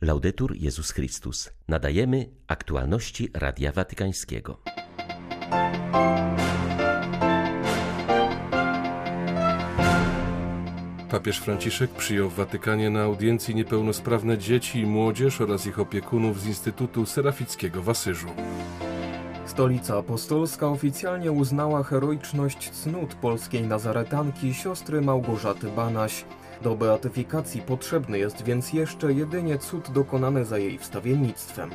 Laudetur Jezus Chrystus. Nadajemy aktualności Radia Watykańskiego. Papież Franciszek przyjął w Watykanie na audiencji niepełnosprawne dzieci i młodzież oraz ich opiekunów z Instytutu Serafickiego w Asyżu. Stolica Apostolska oficjalnie uznała heroiczność cnót polskiej nazaretanki siostry Małgorzaty Banaś. Do beatyfikacji potrzebny jest więc jeszcze jedynie cud dokonany za jej wstawiennictwem.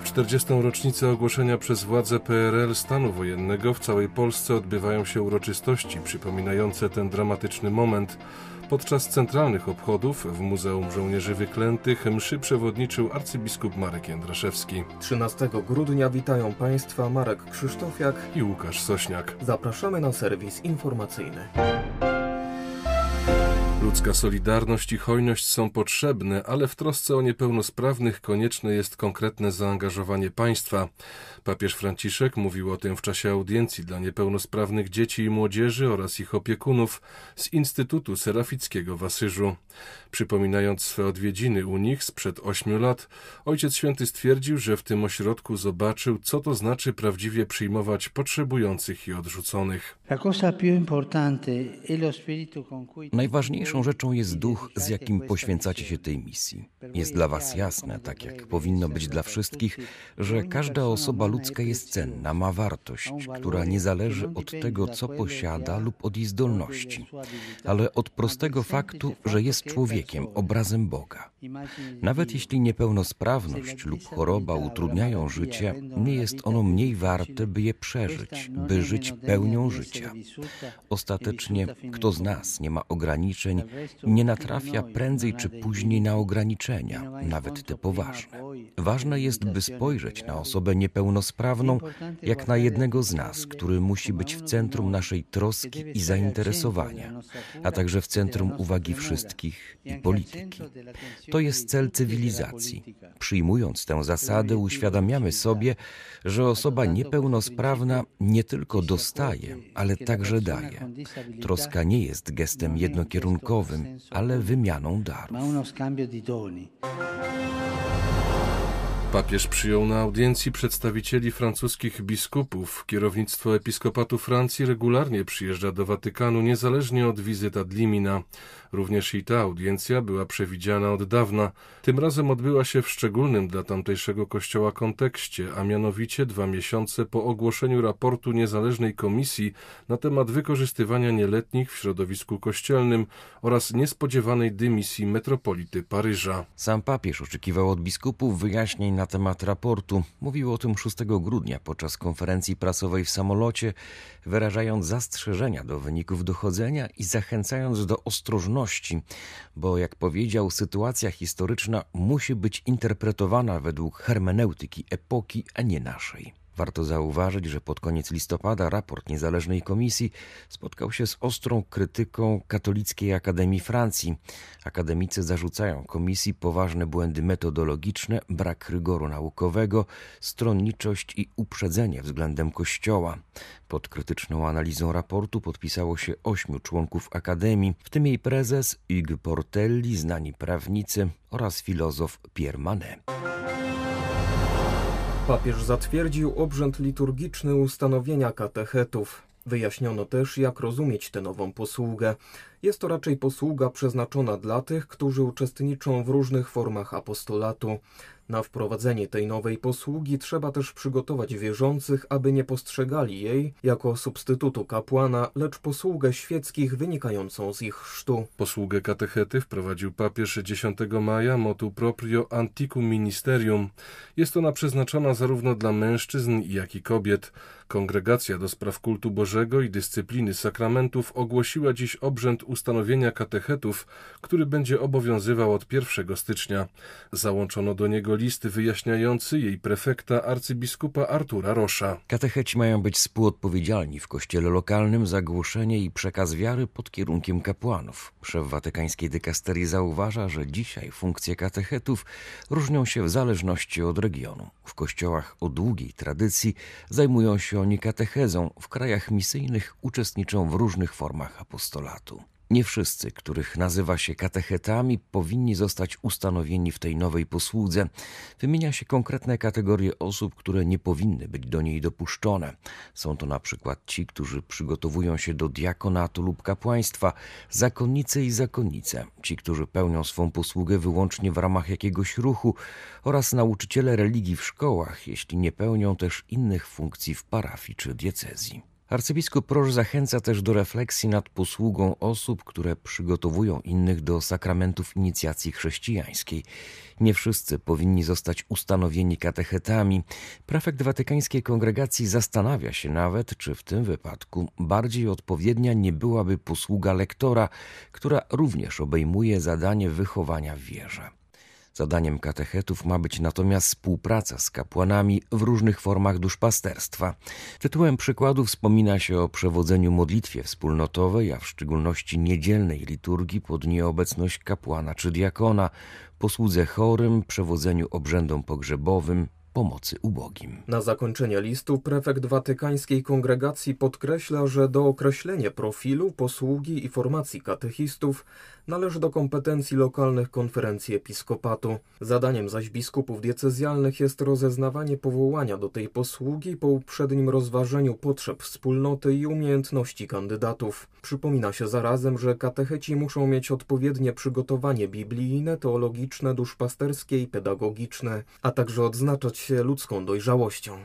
W 40. rocznicę ogłoszenia przez władze PRL stanu wojennego w całej Polsce odbywają się uroczystości przypominające ten dramatyczny moment. Podczas centralnych obchodów w Muzeum Żołnierzy Wyklętych mszy przewodniczył arcybiskup Marek Jędraszewski. 13 grudnia witają Państwa Marek Krzysztofiak i Łukasz Sośniak. Zapraszamy na serwis informacyjny. Ludzka solidarność i hojność są potrzebne, ale w trosce o niepełnosprawnych konieczne jest konkretne zaangażowanie państwa. Papież Franciszek mówił o tym w czasie audiencji dla niepełnosprawnych dzieci i młodzieży oraz ich opiekunów z Instytutu Serafickiego w Asyżu. Przypominając swe odwiedziny u nich sprzed ośmiu lat, Ojciec Święty stwierdził, że w tym ośrodku zobaczył, co to znaczy prawdziwie przyjmować potrzebujących i odrzuconych. Najważniejszą rzeczą jest duch, z jakim poświęcacie się tej misji. Jest dla Was jasne, tak jak powinno być dla wszystkich, że każda osoba ludzka jest cenna, ma wartość, która nie zależy od tego, co posiada lub od jej zdolności, ale od prostego faktu, że jest człowiekiem, obrazem Boga. Nawet jeśli niepełnosprawność lub choroba utrudniają życie, nie jest ono mniej warte, by je przeżyć, by żyć pełnią życia. Ostatecznie, kto z nas nie ma ograniczeń, nie natrafia prędzej czy później na ograniczenia, nawet te poważne. Ważne jest, by spojrzeć na osobę niepełnosprawną jak na jednego z nas, który musi być w centrum naszej troski i zainteresowania, a także w centrum uwagi wszystkich i polityki. To jest cel cywilizacji. Przyjmując tę zasadę, uświadamiamy sobie, że osoba niepełnosprawna nie tylko dostaje, ale także daje. Troska nie jest gestem jednokierunkowym, ale wymianą darów. Papież przyjął na audiencji przedstawicieli francuskich biskupów. Kierownictwo episkopatu Francji regularnie przyjeżdża do Watykanu niezależnie od wizyt ad limina. Również i ta audiencja była przewidziana od dawna. Tym razem odbyła się w szczególnym dla tamtejszego kościoła kontekście, a mianowicie dwa miesiące po ogłoszeniu raportu niezależnej komisji na temat wykorzystywania nieletnich w środowisku kościelnym oraz niespodziewanej dymisji metropolity Paryża. Sam papież oczekiwał od biskupów wyjaśnień na temat raportu. Mówił o tym 6 grudnia podczas konferencji prasowej w samolocie, wyrażając zastrzeżenia do wyników dochodzenia i zachęcając do ostrożności, bo jak powiedział, sytuacja historyczna musi być interpretowana według hermeneutyki epoki, a nie naszej. Warto zauważyć, że pod koniec listopada raport niezależnej komisji spotkał się z ostrą krytyką Katolickiej Akademii Francji. Akademicy zarzucają komisji poważne błędy metodologiczne, brak rygoru naukowego, stronniczość i uprzedzenie względem Kościoła. Pod krytyczną analizą raportu podpisało się ośmiu członków Akademii, w tym jej prezes Hugues Portelli, znani prawnicy oraz filozof Pierre Manet. Papież zatwierdził obrzęd liturgiczny ustanowienia katechetów. Wyjaśniono też, jak rozumieć tę nową posługę. Jest to raczej posługa przeznaczona dla tych, którzy uczestniczą w różnych formach apostolatu. Na wprowadzenie tej nowej posługi trzeba też przygotować wierzących, aby nie postrzegali jej jako substytutu kapłana, lecz posługę świeckich wynikającą z ich chrztu. Posługę katechety wprowadził papież 10 maja motu proprio anticum ministerium. Jest ona przeznaczona zarówno dla mężczyzn, jak i kobiet. Kongregacja do spraw kultu Bożego i dyscypliny sakramentów ogłosiła dziś obrzęd ustanowienia katechetów, który będzie obowiązywał od 1 stycznia. Załączono do niego list wyjaśniający jej prefekta arcybiskupa Artura Rosza. Katecheci mają być współodpowiedzialni w kościele lokalnym za głoszenie i przekaz wiary pod kierunkiem kapłanów. Szef watykańskiej dykasterii zauważa, że dzisiaj funkcje katechetów różnią się w zależności od regionu. W kościołach o długiej tradycji zajmują się oni katechezą, w krajach misyjnych uczestniczą w różnych formach apostolatu. Nie wszyscy, których nazywa się katechetami, powinni zostać ustanowieni w tej nowej posłudze. Wymienia się konkretne kategorie osób, które nie powinny być do niej dopuszczone. Są to na przykład ci, którzy przygotowują się do diakonatu lub kapłaństwa, zakonnice i zakonnice, ci, którzy pełnią swą posługę wyłącznie w ramach jakiegoś ruchu oraz nauczyciele religii w szkołach, jeśli nie pełnią też innych funkcji w parafii czy diecezji. Arcybiskup Proż zachęca też do refleksji nad posługą osób, które przygotowują innych do sakramentów inicjacji chrześcijańskiej. Nie wszyscy powinni zostać ustanowieni katechetami. Prefekt Watykańskiej Kongregacji zastanawia się nawet, czy w tym wypadku bardziej odpowiednia nie byłaby posługa lektora, która również obejmuje zadanie wychowania w wierze. Zadaniem katechetów ma być natomiast współpraca z kapłanami w różnych formach duszpasterstwa. Tytułem przykładu wspomina się o przewodzeniu modlitwie wspólnotowej, a w szczególności niedzielnej liturgii pod nieobecność kapłana czy diakona, posłudze chorym, przewodzeniu obrzędom pogrzebowym, pomocy ubogim. Na zakończenie listu prefekt watykańskiej kongregacji podkreśla, że do określenia profilu, posługi i formacji katechistów należy do kompetencji lokalnych konferencji episkopatu. Zadaniem zaś biskupów diecezjalnych jest rozeznawanie powołania do tej posługi po uprzednim rozważeniu potrzeb wspólnoty i umiejętności kandydatów. Przypomina się zarazem, że katecheci muszą mieć odpowiednie przygotowanie biblijne, teologiczne, duszpasterskie i pedagogiczne, a także odznaczać się ludzką dojrzałością.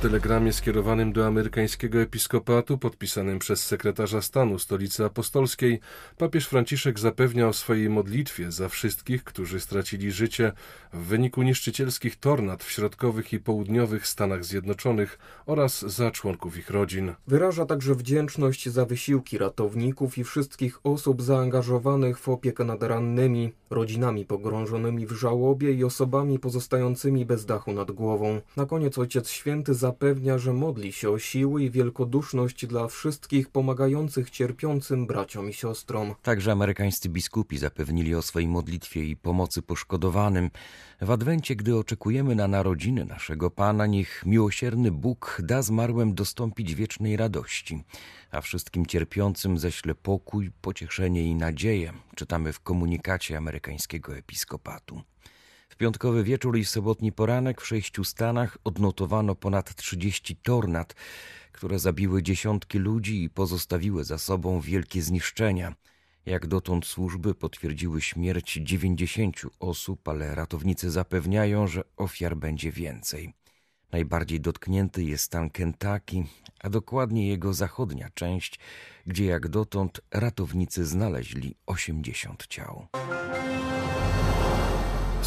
Telegramie skierowanym do amerykańskiego episkopatu, podpisanym przez sekretarza stanu Stolicy Apostolskiej, papież Franciszek zapewnia o swojej modlitwie za wszystkich, którzy stracili życie w wyniku niszczycielskich tornad w środkowych i południowych Stanach Zjednoczonych oraz za członków ich rodzin. Wyraża także wdzięczność za wysiłki ratowników i wszystkich osób zaangażowanych w opiekę nad rannymi, rodzinami pogrążonymi w żałobie i osobami pozostającymi bez dachu nad głową. Na koniec Ojciec Święty zapewnia, że modli się o siły i wielkoduszność dla wszystkich pomagających cierpiącym braciom i siostrom. Także amerykańscy biskupi zapewnili o swojej modlitwie i pomocy poszkodowanym. W Adwencie, gdy oczekujemy na narodziny naszego Pana, niech miłosierny Bóg da zmarłym dostąpić wiecznej radości, a wszystkim cierpiącym ześle pokój, pocieszenie i nadzieję, czytamy w komunikacie amerykańskiego episkopatu. Piątkowy wieczór i sobotni poranek w sześciu stanach odnotowano ponad 30 tornad, które zabiły dziesiątki ludzi i pozostawiły za sobą wielkie zniszczenia. Jak dotąd służby potwierdziły śmierć 90 osób, ale ratownicy zapewniają, że ofiar będzie więcej. Najbardziej dotknięty jest stan Kentucky, a dokładnie jego zachodnia część, gdzie jak dotąd ratownicy znaleźli 80 ciał.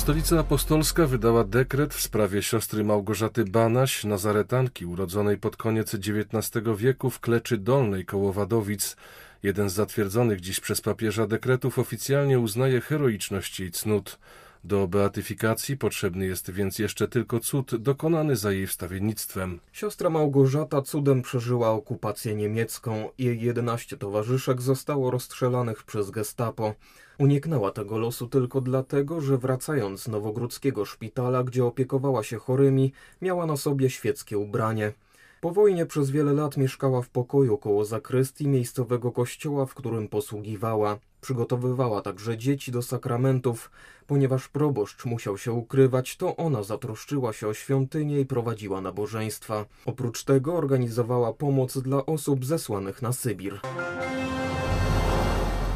Stolica Apostolska wydała dekret w sprawie siostry Małgorzaty Banaś, nazaretanki urodzonej pod koniec XIX wieku w Kleczy Dolnej koło Wadowic. Jeden z zatwierdzonych dziś przez papieża dekretów oficjalnie uznaje heroiczność jej cnót. Do beatyfikacji potrzebny jest więc jeszcze tylko cud dokonany za jej wstawiennictwem. Siostra Małgorzata cudem przeżyła okupację niemiecką. Jej jedenaście towarzyszek zostało rozstrzelanych przez gestapo. Uniknęła tego losu tylko dlatego, że wracając z nowogródzkiego szpitala, gdzie opiekowała się chorymi, miała na sobie świeckie ubranie. Po wojnie przez wiele lat mieszkała w pokoju koło zakrystii miejscowego kościoła, w którym posługiwała. Przygotowywała także dzieci do sakramentów. Ponieważ proboszcz musiał się ukrywać, to ona zatroszczyła się o świątynię i prowadziła nabożeństwa. Oprócz tego organizowała pomoc dla osób zesłanych na Sybir.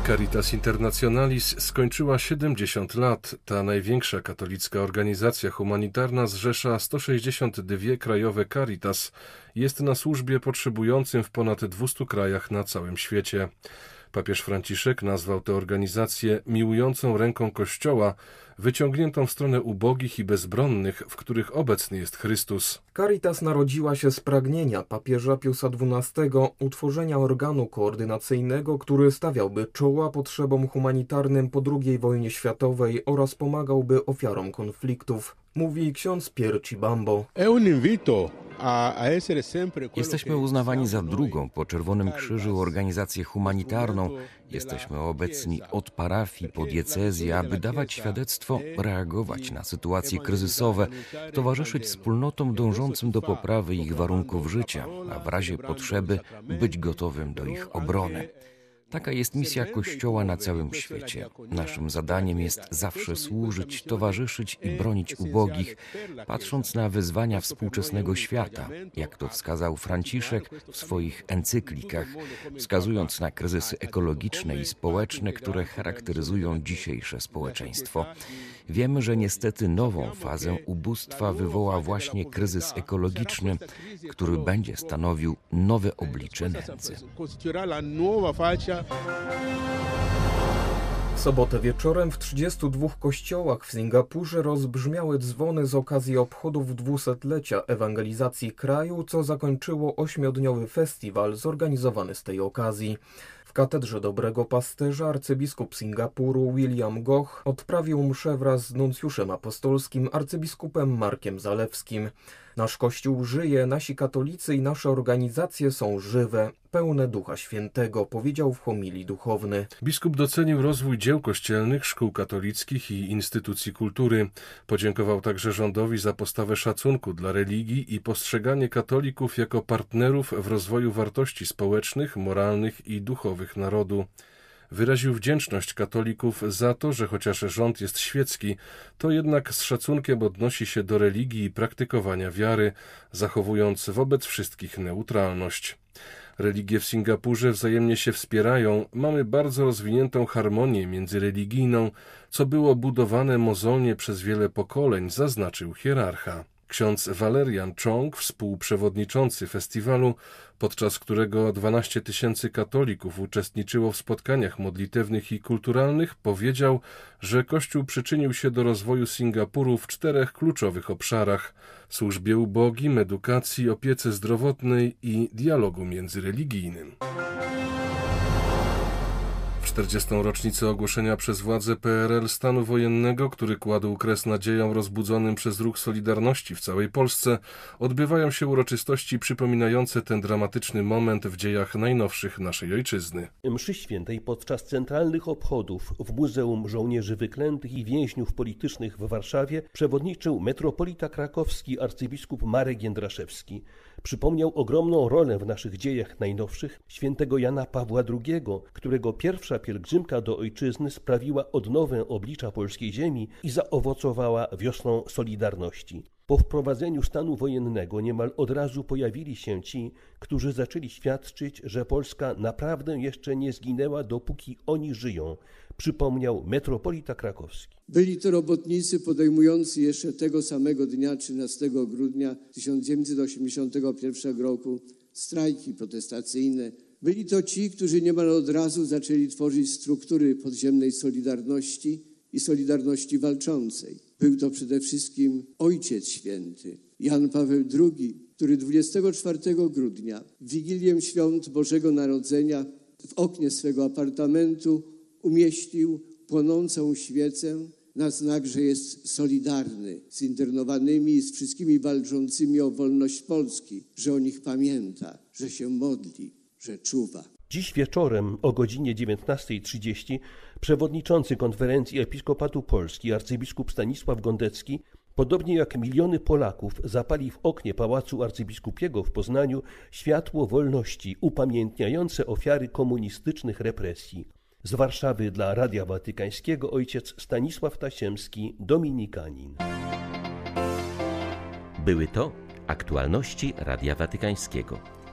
Caritas Internationalis skończyła 70 lat. Ta największa katolicka organizacja humanitarna zrzesza 162 krajowe Caritas. Jest na służbie potrzebującym w ponad 200 krajach na całym świecie. Papież Franciszek nazwał tę organizację miłującą ręką Kościoła, wyciągniętą w stronę ubogich i bezbronnych, w których obecny jest Chrystus. Caritas narodziła się z pragnienia papieża Piusa XII utworzenia organu koordynacyjnego, który stawiałby czoła potrzebom humanitarnym po II wojnie światowej oraz pomagałby ofiarom konfliktów, mówi ksiądz Pierci Bambo. Jesteśmy uznawani za drugą po Czerwonym Krzyżu organizację humanitarną. Jesteśmy obecni od parafii po diecezję, aby dawać świadectwo, reagować na sytuacje kryzysowe, towarzyszyć wspólnotom dążącym do poprawy ich warunków życia, a w razie potrzeby być gotowym do ich obrony. Taka jest misja Kościoła na całym świecie. Naszym zadaniem jest zawsze służyć, towarzyszyć i bronić ubogich, patrząc na wyzwania współczesnego świata, jak to wskazał Franciszek w swoich encyklikach, wskazując na kryzysy ekologiczne i społeczne, które charakteryzują dzisiejsze społeczeństwo. Wiemy, że niestety nową fazę ubóstwa wywoła właśnie kryzys ekologiczny, który będzie stanowił nowe oblicze nędzy. W sobotę wieczorem w 32 kościołach w Singapurze rozbrzmiały dzwony z okazji obchodów dwusetlecia ewangelizacji kraju, co zakończyło ośmiodniowy festiwal zorganizowany z tej okazji. W katedrze Dobrego Pasterza arcybiskup Singapuru William Goch odprawił mszę wraz z nuncjuszem apostolskim arcybiskupem Markiem Zalewskim. Nasz Kościół żyje, nasi katolicy i nasze organizacje są żywe, pełne Ducha Świętego, powiedział w homilii duchowny. Biskup docenił rozwój dzieł kościelnych, szkół katolickich i instytucji kultury. Podziękował także rządowi za postawę szacunku dla religii i postrzeganie katolików jako partnerów w rozwoju wartości społecznych, moralnych i duchowych narodu wyraził wdzięczność katolików za to, że chociaż rząd jest świecki, to jednak z szacunkiem odnosi się do religii i praktykowania wiary, zachowując wobec wszystkich neutralność. Religie w Singapurze wzajemnie się wspierają, mamy bardzo rozwiniętą harmonię międzyreligijną, co było budowane mozolnie przez wiele pokoleń, zaznaczył hierarcha. Ksiądz Valerian Chong, współprzewodniczący festiwalu, podczas którego 12 tysięcy katolików uczestniczyło w spotkaniach modlitewnych i kulturalnych, powiedział, że Kościół przyczynił się do rozwoju Singapuru w czterech kluczowych obszarach służbie ubogim, edukacji, opiece zdrowotnej i dialogu międzyreligijnym. 40. rocznicę ogłoszenia przez władze PRL stanu wojennego, który kładł kres nadziejom rozbudzonym przez ruch Solidarności w całej Polsce, odbywają się uroczystości przypominające ten dramatyczny moment w dziejach najnowszych naszej ojczyzny. Mszy świętej podczas centralnych obchodów w Muzeum Żołnierzy Wyklętych i Więźniów Politycznych w Warszawie przewodniczył metropolita krakowski arcybiskup Marek Jędraszewski przypomniał ogromną rolę w naszych dziejach najnowszych świętego Jana Pawła II, którego pierwsza pielgrzymka do ojczyzny sprawiła odnowę oblicza polskiej ziemi i zaowocowała wiosną Solidarności. Po wprowadzeniu stanu wojennego niemal od razu pojawili się ci, którzy zaczęli świadczyć, że Polska naprawdę jeszcze nie zginęła, dopóki oni żyją, przypomniał metropolita krakowski. Byli to robotnicy podejmujący jeszcze tego samego dnia, 13 grudnia 1981 roku, strajki protestacyjne. Byli to ci, którzy niemal od razu zaczęli tworzyć struktury podziemnej Solidarności i Solidarności Walczącej. Był to przede wszystkim Ojciec Święty, Jan Paweł II, który 24 grudnia, w Wigilię Świąt Bożego Narodzenia, w oknie swego apartamentu umieścił płonącą świecę na znak, że jest solidarny z internowanymi i z wszystkimi walczącymi o wolność Polski, że o nich pamięta, że się modli, że czuwa. Dziś wieczorem o godzinie 19.30 przewodniczący konferencji Episkopatu Polski arcybiskup Stanisław Gondecki, podobnie jak miliony Polaków, zapali w oknie Pałacu Arcybiskupiego w Poznaniu światło wolności upamiętniające ofiary komunistycznych represji. Z Warszawy dla Radia Watykańskiego ojciec Stanisław Tasiemski, dominikanin. Były to aktualności Radia Watykańskiego.